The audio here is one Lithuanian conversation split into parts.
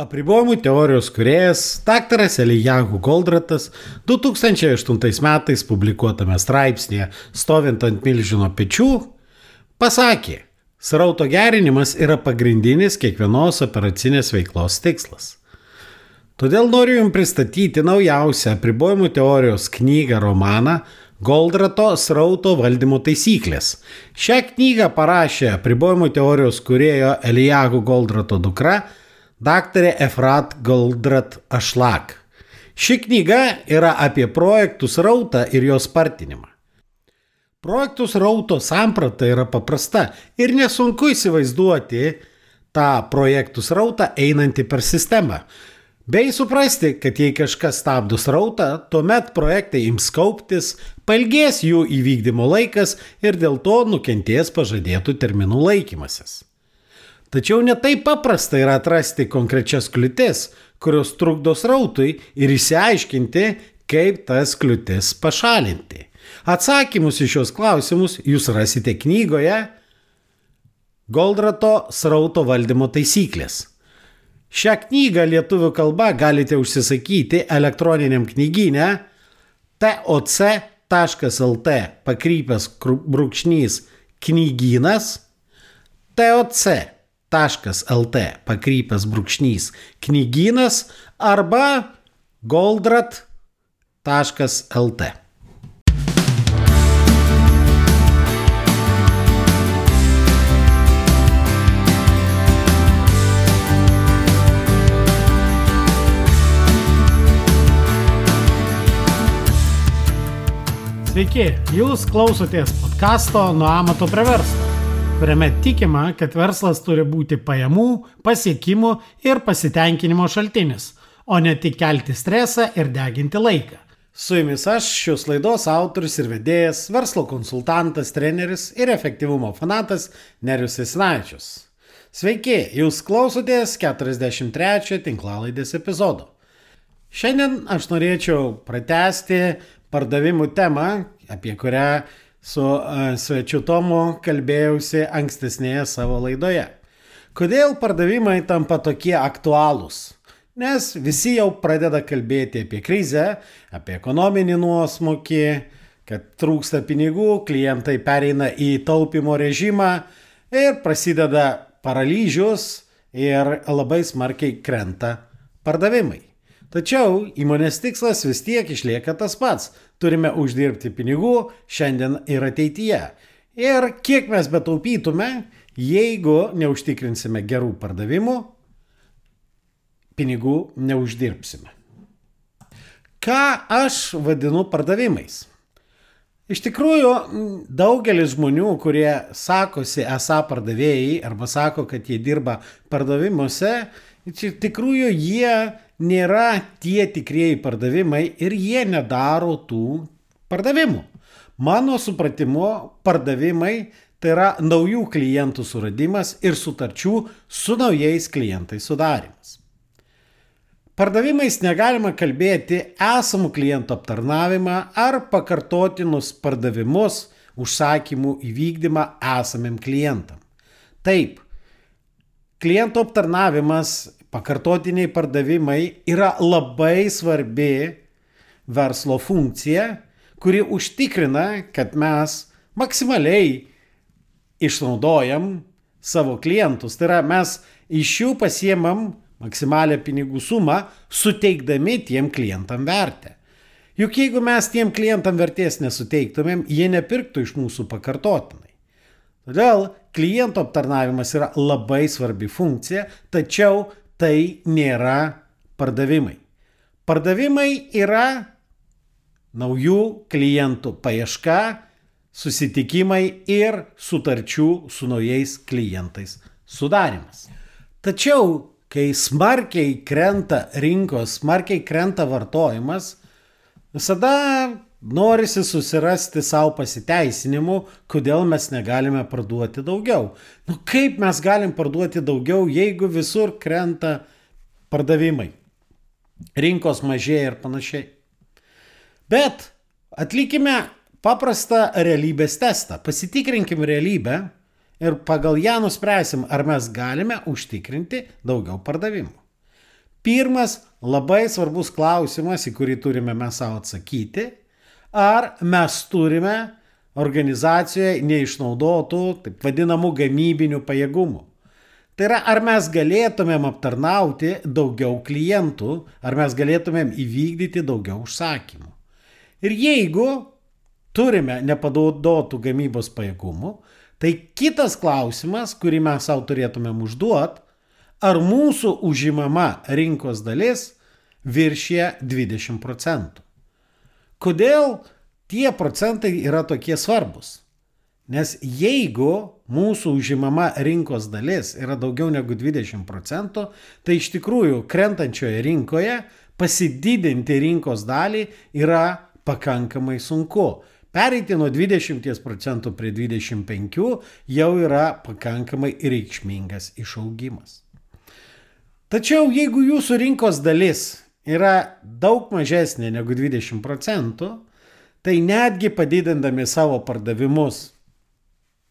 Apribojimų teorijos kuriejas dr. Elijahu Goldratas 2008 metais publikuotame straipsnėje Stovint ant milžino pečių pasakė, srauto gerinimas yra pagrindinis kiekvienos operacinės veiklos tikslas. Todėl noriu Jums pristatyti naujausią apribojimų teorijos knygą romaną Goldrato srauto valdymo taisyklės. Šią knygą parašė apribojimų teorijos kuriejo Elijahu Goldrato dukra daktarė Efrat Goldrat Ašlak. Ši knyga yra apie projektų srautą ir jos spartinimą. Projektų srauto samprata yra paprasta ir nesunku įsivaizduoti tą projektų srautą einantį per sistemą. Bei suprasti, kad jei kažkas stabdo srautą, tuomet projektai ims kauptis, palgės jų įvykdymo laikas ir dėl to nukentės pažadėtų terminų laikymasis. Tačiau netai paprasta yra atrasti konkrečias kliūtis, kurios trukdo srautui ir įsiaiškinti, kaip tas kliūtis pašalinti. Atsakymus į šios klausimus jūs rasite knygoje Goldrato srauto valdymo taisyklės. Šią knygą lietuvių kalba galite užsisakyti elektroniniam knyginė toc.lt pakrypęs brūkšnys knygynas toc lt pakrypęs brūkšnys knygynas arba goldrat.lt. Sveiki, jūs klausotės podkasto Nuo amato prie verslo kuriame tikima, kad verslas turi būti pajamų, pasiekimų ir pasitenkinimo šaltinis, o ne tik kelti stresą ir deginti laiką. Su jumis aš, šios laidos autorius ir vedėjas, verslo konsultantas, treneris ir efektyvumo fanatas Nerius Esnaičius. Sveiki, jūs klausotės 43 tinklalaidės epizodo. Šiandien aš norėčiau pratesti pardavimų temą, apie kurią su svečiu Tomu kalbėjausi ankstesnėje savo laidoje. Kodėl pardavimai tampa tokie aktualūs? Nes visi jau pradeda kalbėti apie krizę, apie ekonominį nuosmokį, kad trūksta pinigų, klientai pereina į taupimo režimą ir prasideda paralyžius ir labai smarkiai krenta pardavimai. Tačiau įmonės tikslas vis tiek išlieka tas pats turime uždirbti pinigų šiandien ir ateityje. Ir kiek mes betaupytume, jeigu neužtikrinsime gerų pardavimų, pinigų neuždirbsime. Ką aš vadinu pardavimais? Iš tikrųjų, daugelis žmonių, kurie sakosi esą pardavėjai arba sako, kad jie dirba pardavimuose, iš tikrųjų jie nėra tie tikrieji pardavimai ir jie nedaro tų pardavimų. Mano supratimu, pardavimai tai yra naujų klientų suradimas ir sutarčių su naujais klientais sudarimas. Pardavimais negalima kalbėti esamų klientų aptarnavimą ar pakartotinus pardavimus, užsakymų įvykdymą esamim klientam. Taip, klientų aptarnavimas pakartotiniai pardavimai yra labai svarbi verslo funkcija, kuri užtikrina, kad mes maksimaliai išnaudojam savo klientus. Tai yra, mes iš jų pasiemam maksimalę pinigų sumą, suteikdami tiem klientam vertę. Juk jeigu mes tiem klientam vertės nesuteiktumėm, jie nepirktų iš mūsų pakartotinai. Todėl kliento aptarnavimas yra labai svarbi funkcija, tačiau tai nėra pardavimai. Pardavimai yra naujų klientų paieška, susitikimai ir sutarčių su naujais klientais sudarimas. Tačiau, kai smarkiai krenta rinkos, smarkiai krenta vartojimas, visada norisi susirasti savo pasiteisinimų, kodėl mes negalime parduoti daugiau. Nu kaip mes galim parduoti daugiau, jeigu visur krenta pardavimai, rinkos mažėja ir panašiai. Bet atlikime paprastą realybės testą, pasitikrinkim realybę ir pagal ją nuspręsim, ar mes galime užtikrinti daugiau pardavimų. Pirmas labai svarbus klausimas, į kurį turime mes savo atsakyti, ar mes turime organizacijoje neišnaudotų, taip vadinamų, gamybinių pajėgumų. Tai yra, ar mes galėtumėm aptarnauti daugiau klientų, ar mes galėtumėm įvykdyti daugiau užsakymų. Ir jeigu turime nepadaudotų gamybos pajėgumų, tai kitas klausimas, kurį mes savo turėtumėm užduoti, ar mūsų užimama rinkos dalis viršė 20 procentų. Kodėl tie procentai yra tokie svarbus? Nes jeigu mūsų užimama rinkos dalis yra daugiau negu 20 procentų, tai iš tikrųjų krentančioje rinkoje pasididinti rinkos dalį yra pakankamai sunku. Pereiti nuo 20 procentų prie 25 jau yra pakankamai reikšmingas išaugimas. Tačiau jeigu jūsų rinkos dalis yra daug mažesnė negu 20 procentų, tai netgi padidindami savo pardavimus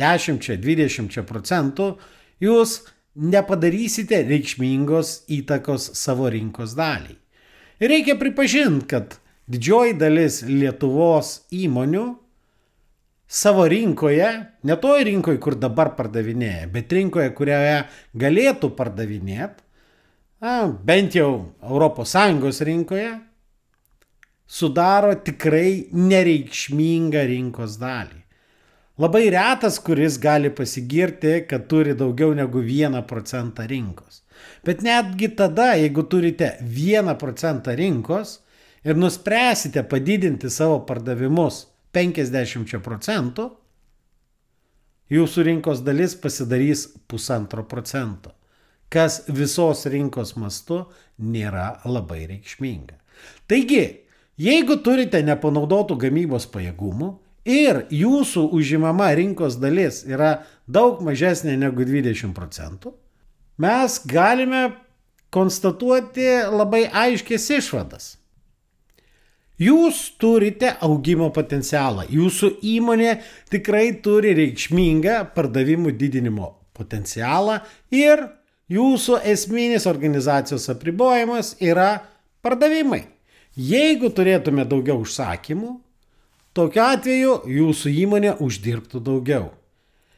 10-20 procentų, jūs nepadarysite reikšmingos įtakos savo rinkos daliai. Ir reikia pripažinti, kad didžioji dalis Lietuvos įmonių savo rinkoje, ne toje rinkoje, kur dabar pardavinėja, bet rinkoje, kurioje galėtų pardavinėti, bent jau ES rinkoje, sudaro tikrai nereikšmingą rinkos dalį. Labai retas, kuris gali pasigirti, kad turi daugiau negu 1 procentą rinkos. Bet netgi tada, jeigu turite 1 procentą rinkos ir nuspręsite padidinti savo pardavimus 50 procentų, jūsų rinkos dalis pasidarys pusantro procento, kas visos rinkos mastu nėra labai reikšminga. Taigi, jeigu turite nepanaudotų gamybos pajėgumų, ir jūsų užimama rinkos dalis yra daug mažesnė negu 20 procentų, mes galime konstatuoti labai aiškės išvadas. Jūs turite augimo potencialą. Jūsų įmonė tikrai turi reikšmingą pardavimų didinimo potencialą ir jūsų esminis organizacijos apribojimas yra pardavimai. Jeigu turėtume daugiau užsakymų, Tokiu atveju jūsų įmonė uždirbtų daugiau.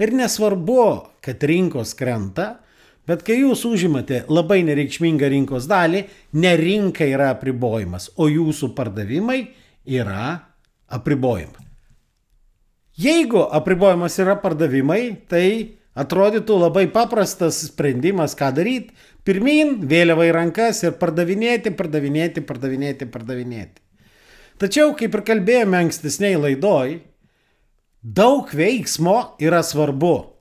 Ir nesvarbu, kad rinkos krenta, bet kai jūs užimate labai nereikšmingą rinkos dalį, ne rinka yra apribojimas, o jūsų pardavimai yra apribojimai. Jeigu apribojimas yra pardavimai, tai atrodytų labai paprastas sprendimas, ką daryti. Pirmin, vėliavą į rankas ir pardavinėti, pardavinėti, pardavinėti, pardavinėti. Tačiau, kaip ir kalbėjome ankstesniai laidoj, daug veiksmo yra svarbu.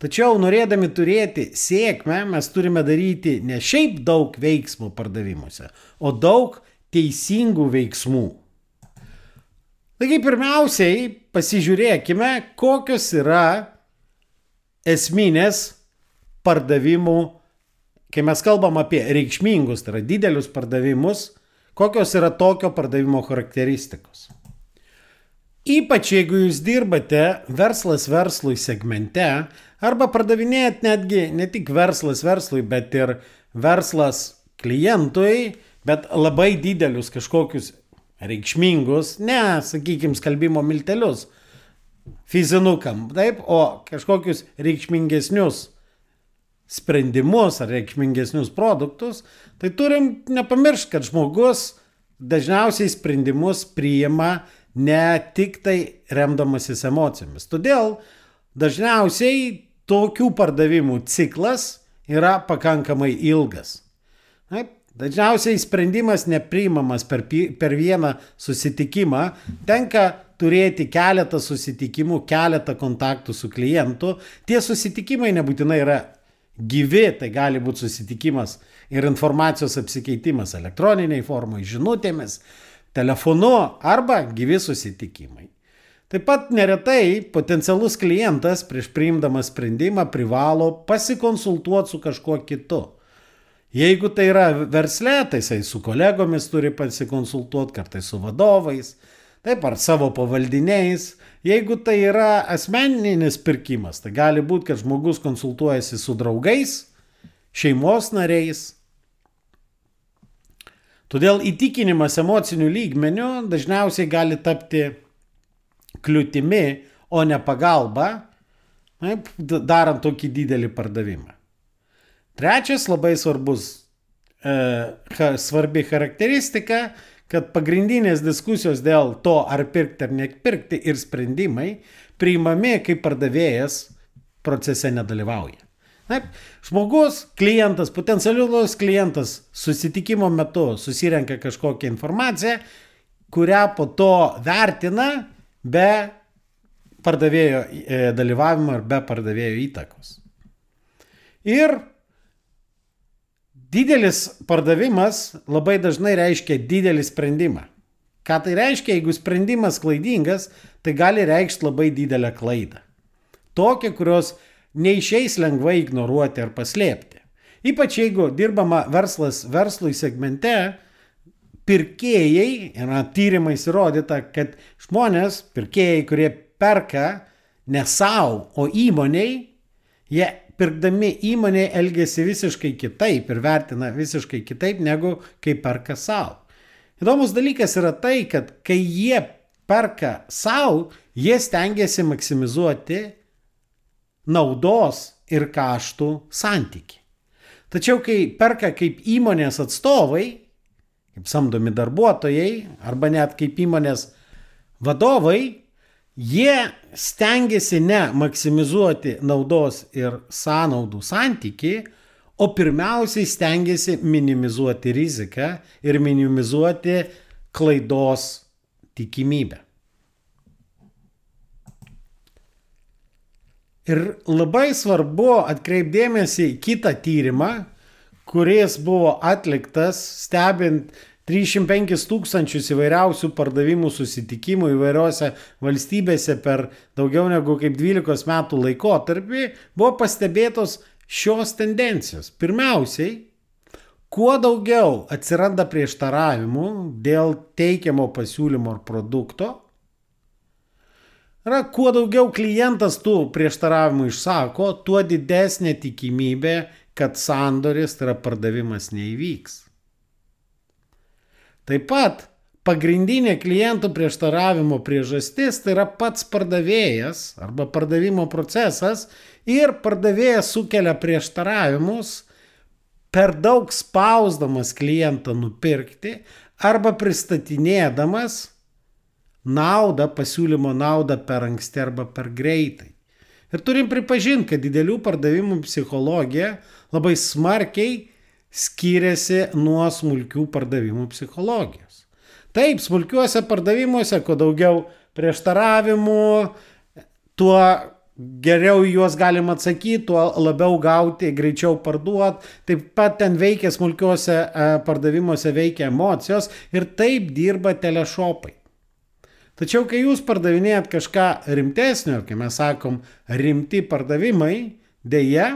Tačiau norėdami turėti sėkmę, mes turime daryti ne šiaip daug veiksmų pardavimuose, o daug teisingų veiksmų. Taigi pirmiausiai pasižiūrėkime, kokios yra esminės pardavimų, kai mes kalbam apie reikšmingus, tai yra didelius pardavimus, Kokios yra tokio pardavimo charakteristikos? Ypač jeigu jūs dirbate verslas verslui segmente arba pardavinėjat netgi ne tik verslas verslui, bet ir verslas klientui, bet labai didelius kažkokius reikšmingus, ne, sakykime, skalbimo miltelius fizinukam, taip, o kažkokius reikšmingesnius sprendimus ar reikšmingesnius produktus, tai turim nepamiršti, kad žmogus dažniausiai sprendimus priima ne tik tai remdamasis emocijomis. Todėl dažniausiai tokių pardavimų ciklas yra pakankamai ilgas. Taip, dažniausiai sprendimas nepriimamas per, per vieną susitikimą, tenka turėti keletą susitikimų, keletą kontaktų su klientu. Tie susitikimai nebūtinai yra gyvi, tai gali būti susitikimas ir informacijos apsikeitimas elektroniniai formai, žinutėmis, telefonu arba gyvi susitikimai. Taip pat neretai potencialus klientas prieš priimdamas sprendimą privalo pasikonsultuoti su kažkuo kitu. Jeigu tai yra versle, tai jisai su kolegomis turi pasikonsultuoti, kartais su vadovais, taip ar savo pavaldiniais, Jeigu tai yra asmeninis pirkimas, tai gali būti, kad žmogus konsultuojasi su draugais, šeimos nariais, Todėl įtikinimas emocinių lygmenių dažniausiai gali tapti kliūtimi, o ne pagalba, taip, darant tokį didelį pardavimą. Trečias labai svarbus, e, svarbi charakteristika, kad pagrindinės diskusijos dėl to, ar pirkti ar nepirkti ir sprendimai priimami, kai pardavėjas procese nedalyvauja. Taip, žmogus, klientas, potencialus klientas susitikimo metu susirenka kažkokią informaciją, kurią po to vertina be pardavėjo e, dalyvavimo ir be pardavėjo įtakos. Ir didelis pardavimas labai dažnai reiškia didelį sprendimą. Ką tai reiškia, jeigu sprendimas klaidingas, tai gali reikšti labai didelę klaidą. Tokią, kurios neišeis lengvai ignoruoti ar paslėpti. Ypač jeigu dirbama verslas verslui segmente, pirkėjai, yra tyrimais įrodyta, kad žmonės, pirkėjai, kurie perka ne savo, o įmoniai, jie pirkdami įmonėje elgesi visiškai kitaip ir vertina visiškai kitaip negu kai perka savo. Įdomus dalykas yra tai, kad kai jie perka savo, jie stengiasi maksimizuoti naudos ir kaštų santyki. Tačiau kai perka kaip įmonės atstovai, kaip samdomi darbuotojai arba net kaip įmonės vadovai, jie stengiasi ne maksimizuoti naudos ir sąnaudų santyki, o pirmiausiai stengiasi minimizuoti riziką ir minimizuoti klaidos tikimybę. Ir labai svarbu atkreipdėmėsi į kitą tyrimą, kuris buvo atliktas stebint 305 tūkstančius įvairiausių pardavimų susitikimų įvairiose valstybėse per daugiau negu kaip 12 metų laikotarpį, buvo pastebėtos šios tendencijos. Pirmiausiai, kuo daugiau atsiranda prieštaravimų dėl teikiamo pasiūlymo ar produkto, Yra, kuo daugiau klientas tų prieštaravimų išsako, tuo didesnė tikimybė, kad sandoris, tai yra pardavimas, neįvyks. Taip pat pagrindinė klientų prieštaravimo priežastis tai yra pats pardavėjas arba pardavimo procesas ir pardavėjas sukelia prieštaravimus per daug spausdamas klientą nupirkti arba pristatinėdamas naudą, pasiūlymo naudą per anksti arba per greitai. Ir turim pripažinti, kad didelių pardavimų psichologija labai smarkiai skiriasi nuo smulkių pardavimų psichologijos. Taip, smulkiuose pardavimuose, kuo daugiau prieštaravimų, tuo geriau juos galima atsakyti, tuo labiau gauti, greičiau parduoti. Taip pat ten veikia smulkiuose e, pardavimuose veikia emocijos ir taip dirba telešopai. Tačiau kai jūs pardavinėjat kažką rimtesnio, kai mes sakom rimti pardavimai, dėja,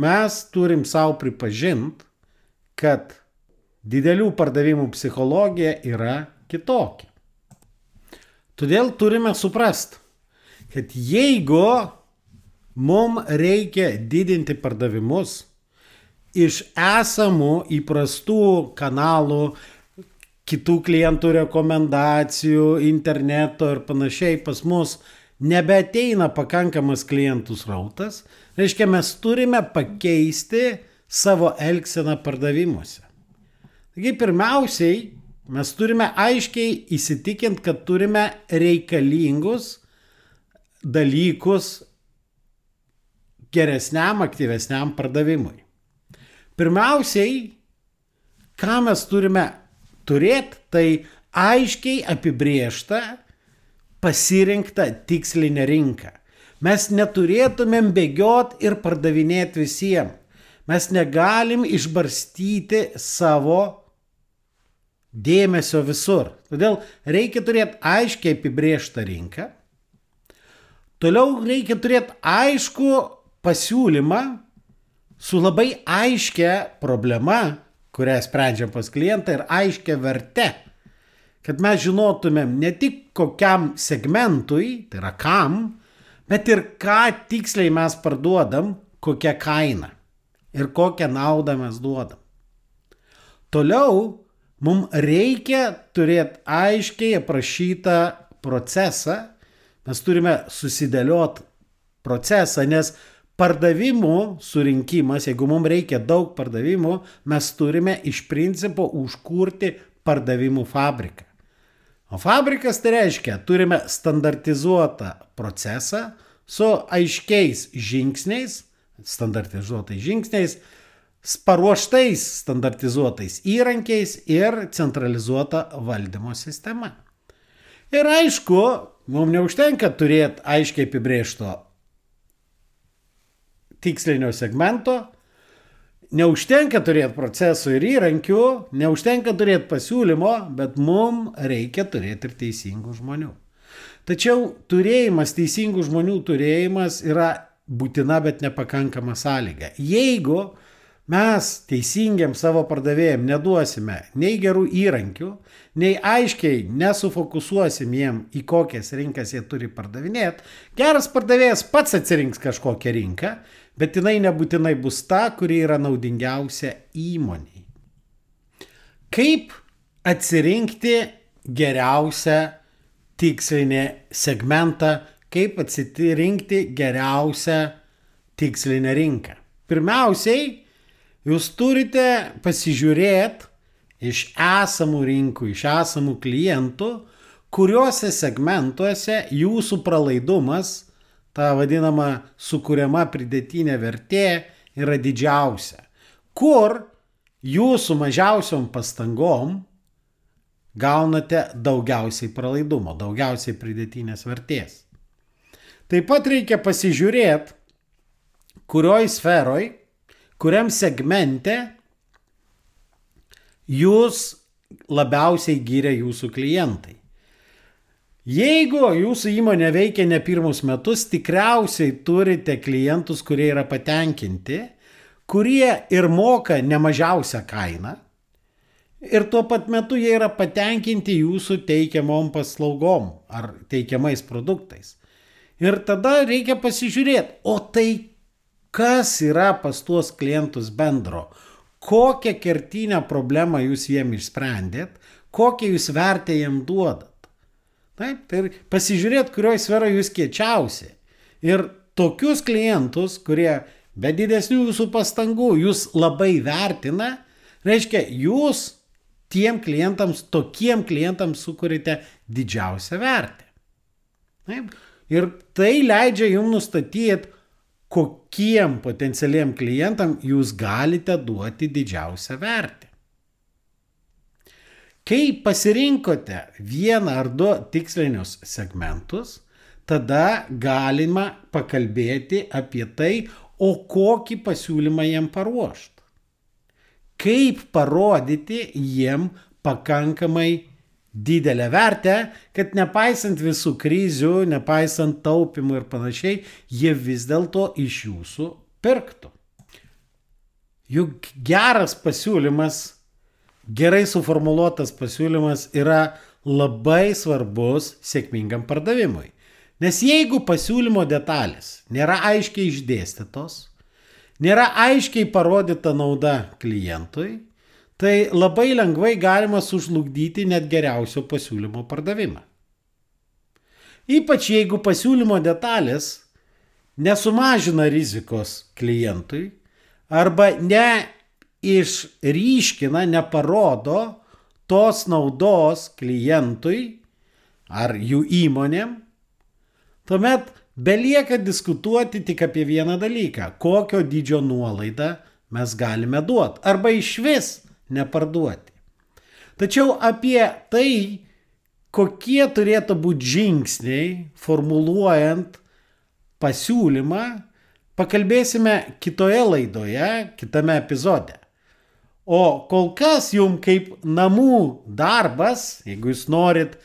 mes turim savo pripažinti, kad didelių pardavimų psichologija yra kitokia. Todėl turime suprasti, kad jeigu mums reikia didinti pardavimus iš esamų įprastų kanalų, kitų klientų rekomendacijų, interneto ir panašiai pas mus nebeteina pakankamas klientų srautas, reiškia, mes turime pakeisti savo elgseną pardavimuose. Taigi pirmiausiai mes turime aiškiai įsitikinti, kad turime reikalingus dalykus geresniam, aktyvesniam pardavimui. Pirmiausiai, ką mes turime turėti tai aiškiai apibriešta, pasirinktą tikslinę rinką. Mes neturėtumėm bėgiot ir pardavinėti visiems. Mes negalim išbarstyti savo dėmesio visur. Todėl reikia turėti aiškiai apibrieštą rinką. Toliau reikia turėti aišku pasiūlymą su labai aiškia problema, kurią sprendžiam pas klientą ir aiškia verte, kad mes žinotumėm ne tik kokiam segmentui, tai yra kam, bet ir ką tiksliai mes parduodam, kokią kainą ir kokią naudą mes duodam. Toliau Mums reikia turėti aiškiai aprašytą procesą, mes turime susidėlioti procesą, nes pardavimų surinkimas, jeigu mums reikia daug pardavimų, mes turime iš principo užkurti pardavimų fabriką. O fabrikas tai reiškia, turime standartizuotą procesą su aiškiais žingsniais, standartizuotais žingsniais, paruoštais standartizuotais įrankiais ir centralizuota valdymo sistema. Ir aišku, mums neužtenka turėti aiškiai apibrėžto tikslinio segmento, neužtenka turėti procesų ir įrankių, neužtenka turėti pasiūlymo, bet mums reikia turėti ir teisingų žmonių. Tačiau turėjimas, teisingų žmonių turėjimas yra būtina, bet nepakankama sąlyga. Jeigu mes teisingiam savo pardavėjim neduosime nei gerų įrankių, nei aiškiai nesufokusuosim jiem, į kokias rinkas jie turi pardavinėti, geras pardavėjas pats atsirinks kažkokią rinką, bet jinai nebūtinai bus ta, kuri yra naudingiausia įmoniai. Kaip atsirinkti geriausią tikslinį segmentą, kaip atsirinkti geriausią tikslinę rinką. Pirmiausiai, Jūs turite pasižiūrėti iš esamų rinkų, iš esamų klientų, kuriuose segmentuose jūsų pralaidumas, ta vadinama sukūriama pridėtinė vertė, yra didžiausia. Kur jūsų mažiausiom pastangom gaunate daugiausiai pralaidumo, daugiausiai pridėtinės vertės. Taip pat reikia pasižiūrėti, kurioj sferoj kuriam segmente jūs labiausiai gyrė jūsų klientai. Jeigu jūsų įmonė veikia ne pirmus metus, tikriausiai turite klientus, kurie yra patenkinti, kurie ir moka nemažiausią kainą ir tuo pat metu jie yra patenkinti jūsų teikiamom paslaugom ar teikiamais produktais. Ir tada reikia pasižiūrėti, o tai kas yra pas tuos klientus bendro, kokią kertinę problemą jūs jiem išsprendėt, kokią jūs vertę jiem duodat. Taip, tai pasižiūrėt, kurioje sferoje jūs kiečiausi. Ir tokius klientus, kurie be didesnių jūsų pastangų jūs labai vertina, reiškia, jūs tiem klientams, tokiem klientams sukūrite didžiausią vertę. Taip? Ir tai leidžia jums nustatyti, kokiem potencialiem klientam jūs galite duoti didžiausią vertę. Kai pasirinkote vieną ar du tikslinius segmentus, tada galima pakalbėti apie tai, o kokį pasiūlymą jiem paruošti. Kaip parodyti jiem pakankamai didelę vertę, kad nepaisant visų krizių, nepaisant taupimų ir panašiai, jie vis dėlto iš jūsų pirktų. Juk geras pasiūlymas, gerai suformuoluotas pasiūlymas yra labai svarbus sėkmingam pardavimui. Nes jeigu pasiūlymo detalės nėra aiškiai išdėstytos, nėra aiškiai parodyta nauda klientui, tai labai lengvai galima sužlugdyti net geriausio pasiūlymo pardavimą. Ypač jeigu pasiūlymo detalės nesumažina rizikos klientui arba neišryškina, neparodo tos naudos klientui ar jų įmonėm, tuomet belieka diskutuoti tik apie vieną dalyką - kokio dydžio nuolaidą mes galime duoti. Arba iš vis neparduoti. Tačiau apie tai, kokie turėtų būti žingsniai formuluojant pasiūlymą, pakalbėsime kitoje laidoje, kitame epizode. O kol kas jums kaip namų darbas, jeigu jūs norit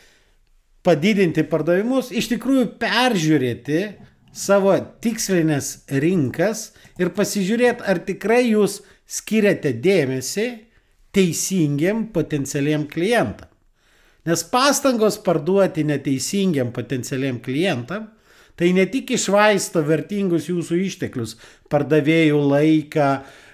padidinti pardavimus, iš tikrųjų peržiūrėti savo tikslinės rinkas ir pasižiūrėti, ar tikrai jūs skiriate dėmesį teisingiam potencialiem klientam. Nes pastangos parduoti neteisingiam potencialiem klientam, tai ne tik išvaisto vertingus jūsų išteklius, pardavėjų laiką,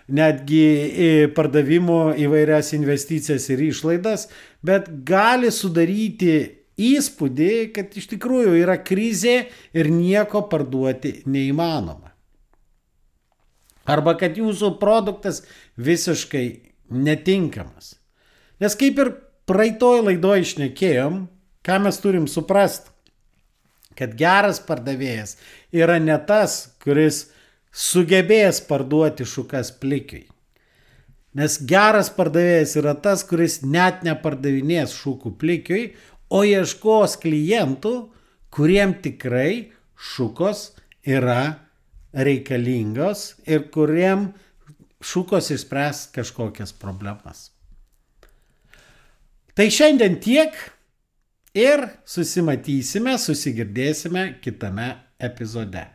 netgi pardavimo įvairias investicijas ir išlaidas, bet gali sudaryti įspūdį, kad iš tikrųjų yra krizė ir nieko parduoti neįmanoma. Arba kad jūsų produktas visiškai netinkamas. Nes kaip ir praeitoj laidoj išnekėjom, ką mes turim suprasti, kad geras pardavėjas yra ne tas, kuris sugebės parduoti šukas plikiui. Nes geras pardavėjas yra tas, kuris net nepardavinės šūkų plikiui, o ieškos klientų, kuriem tikrai šukos yra reikalingos ir kuriem šukos išspręs kažkokias problemas. Tai šiandien tiek ir susimatysime, susigirdėsime kitame epizode.